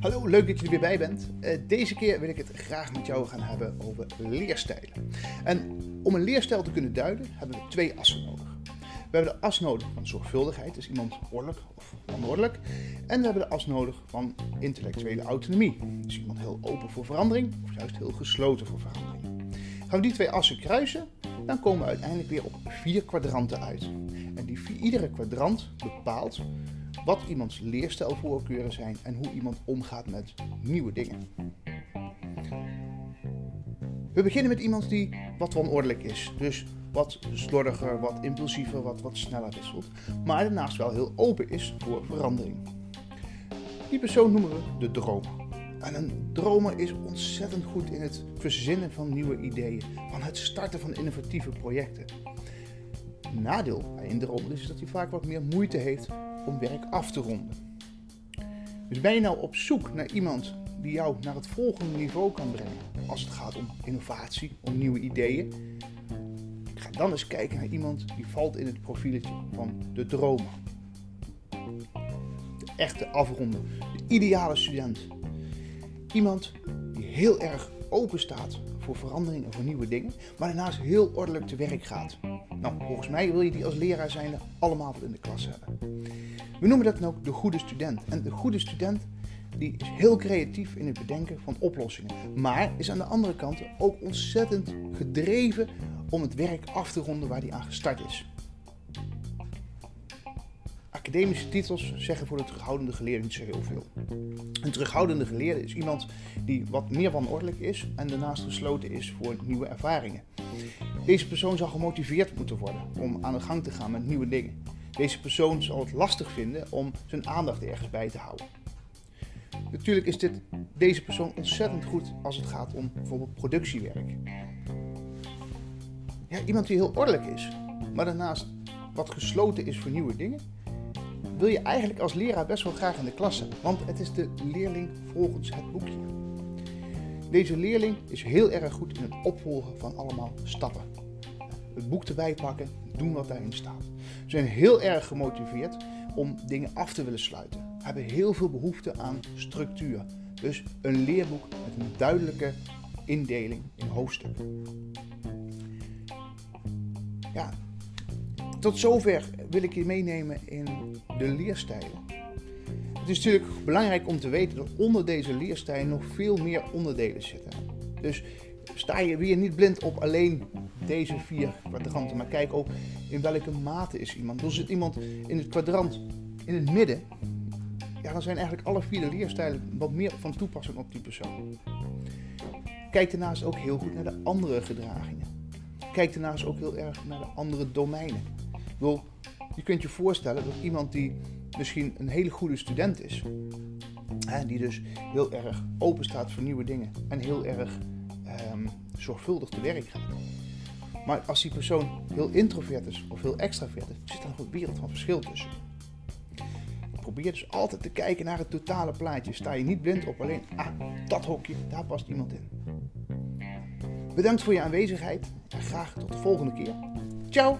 Hallo, leuk dat je er weer bij bent. Uh, deze keer wil ik het graag met jou gaan hebben over leerstijlen. En om een leerstijl te kunnen duiden, hebben we twee assen nodig. We hebben de as nodig van zorgvuldigheid, dus iemand ordelijk of onordelijk. En we hebben de as nodig van intellectuele autonomie, dus iemand heel open voor verandering of juist heel gesloten voor verandering. Gaan we die twee assen kruisen, dan komen we uiteindelijk weer op vier kwadranten uit. En die vier, iedere kwadrant bepaalt wat iemands leerstijlvoorkeuren zijn en hoe iemand omgaat met nieuwe dingen. We beginnen met iemand die wat wanordelijk is. Dus wat slordiger, wat impulsiever, wat, wat sneller wisselt. Maar daarnaast wel heel open is voor verandering. Die persoon noemen we de dromer. En een dromer is ontzettend goed in het verzinnen van nieuwe ideeën. Van het starten van innovatieve projecten. Nadeel bij een dromer is dat hij vaak wat meer moeite heeft om werk af te ronden. Dus ben je nou op zoek naar iemand die jou naar het volgende niveau kan brengen als het gaat om innovatie, om nieuwe ideeën? Ga dan eens kijken naar iemand die valt in het profieletje van de dromer. De echte afronden, de ideale student. Iemand die heel erg open staat voor verandering en voor nieuwe dingen, maar daarnaast heel ordelijk te werk gaat. Nou, volgens mij wil je die als leraar zijnde allemaal in de klas hebben. We noemen dat dan ook de goede student. En de goede student die is heel creatief in het bedenken van oplossingen. Maar is aan de andere kant ook ontzettend gedreven om het werk af te ronden waar hij aan gestart is. Academische titels zeggen voor de terughoudende geleerde niet zo heel veel. Een terughoudende geleerde is iemand die wat meer wanordelijk is en daarnaast gesloten is voor nieuwe ervaringen. Deze persoon zal gemotiveerd moeten worden om aan de gang te gaan met nieuwe dingen. Deze persoon zal het lastig vinden om zijn aandacht ergens bij te houden. Natuurlijk is dit, deze persoon ontzettend goed als het gaat om bijvoorbeeld productiewerk. Ja, iemand die heel ordelijk is, maar daarnaast wat gesloten is voor nieuwe dingen, wil je eigenlijk als leraar best wel graag in de klas hebben, want het is de leerling volgens het boekje. Deze leerling is heel erg goed in het opvolgen van allemaal stappen. Het boek erbij pakken, doen wat daarin staat. Ze zijn heel erg gemotiveerd om dingen af te willen sluiten. Hebben heel veel behoefte aan structuur. Dus een leerboek met een duidelijke indeling in hoofdstukken. Ja, tot zover wil ik je meenemen in de leerstijlen. Het is natuurlijk belangrijk om te weten dat onder deze leerstijlen nog veel meer onderdelen zitten. Dus sta je weer niet blind op alleen deze vier kwadranten, maar kijk ook in welke mate is iemand. Dus zit iemand in het kwadrant in het midden, ja, dan zijn eigenlijk alle vier de leerstijlen wat meer van toepassing op die persoon. Kijk daarnaast ook heel goed naar de andere gedragingen. Kijk daarnaast ook heel erg naar de andere domeinen. Ik je kunt je voorstellen dat iemand die misschien een hele goede student is, hè, die dus heel erg open staat voor nieuwe dingen en heel erg ehm, zorgvuldig te werk gaat. Maar als die persoon heel introvert is of heel extravert is, zit er nog een wereld van verschil tussen. Probeer dus altijd te kijken naar het totale plaatje. Sta je niet blind op alleen, ah, dat hokje, daar past iemand in. Bedankt voor je aanwezigheid en graag tot de volgende keer. Ciao!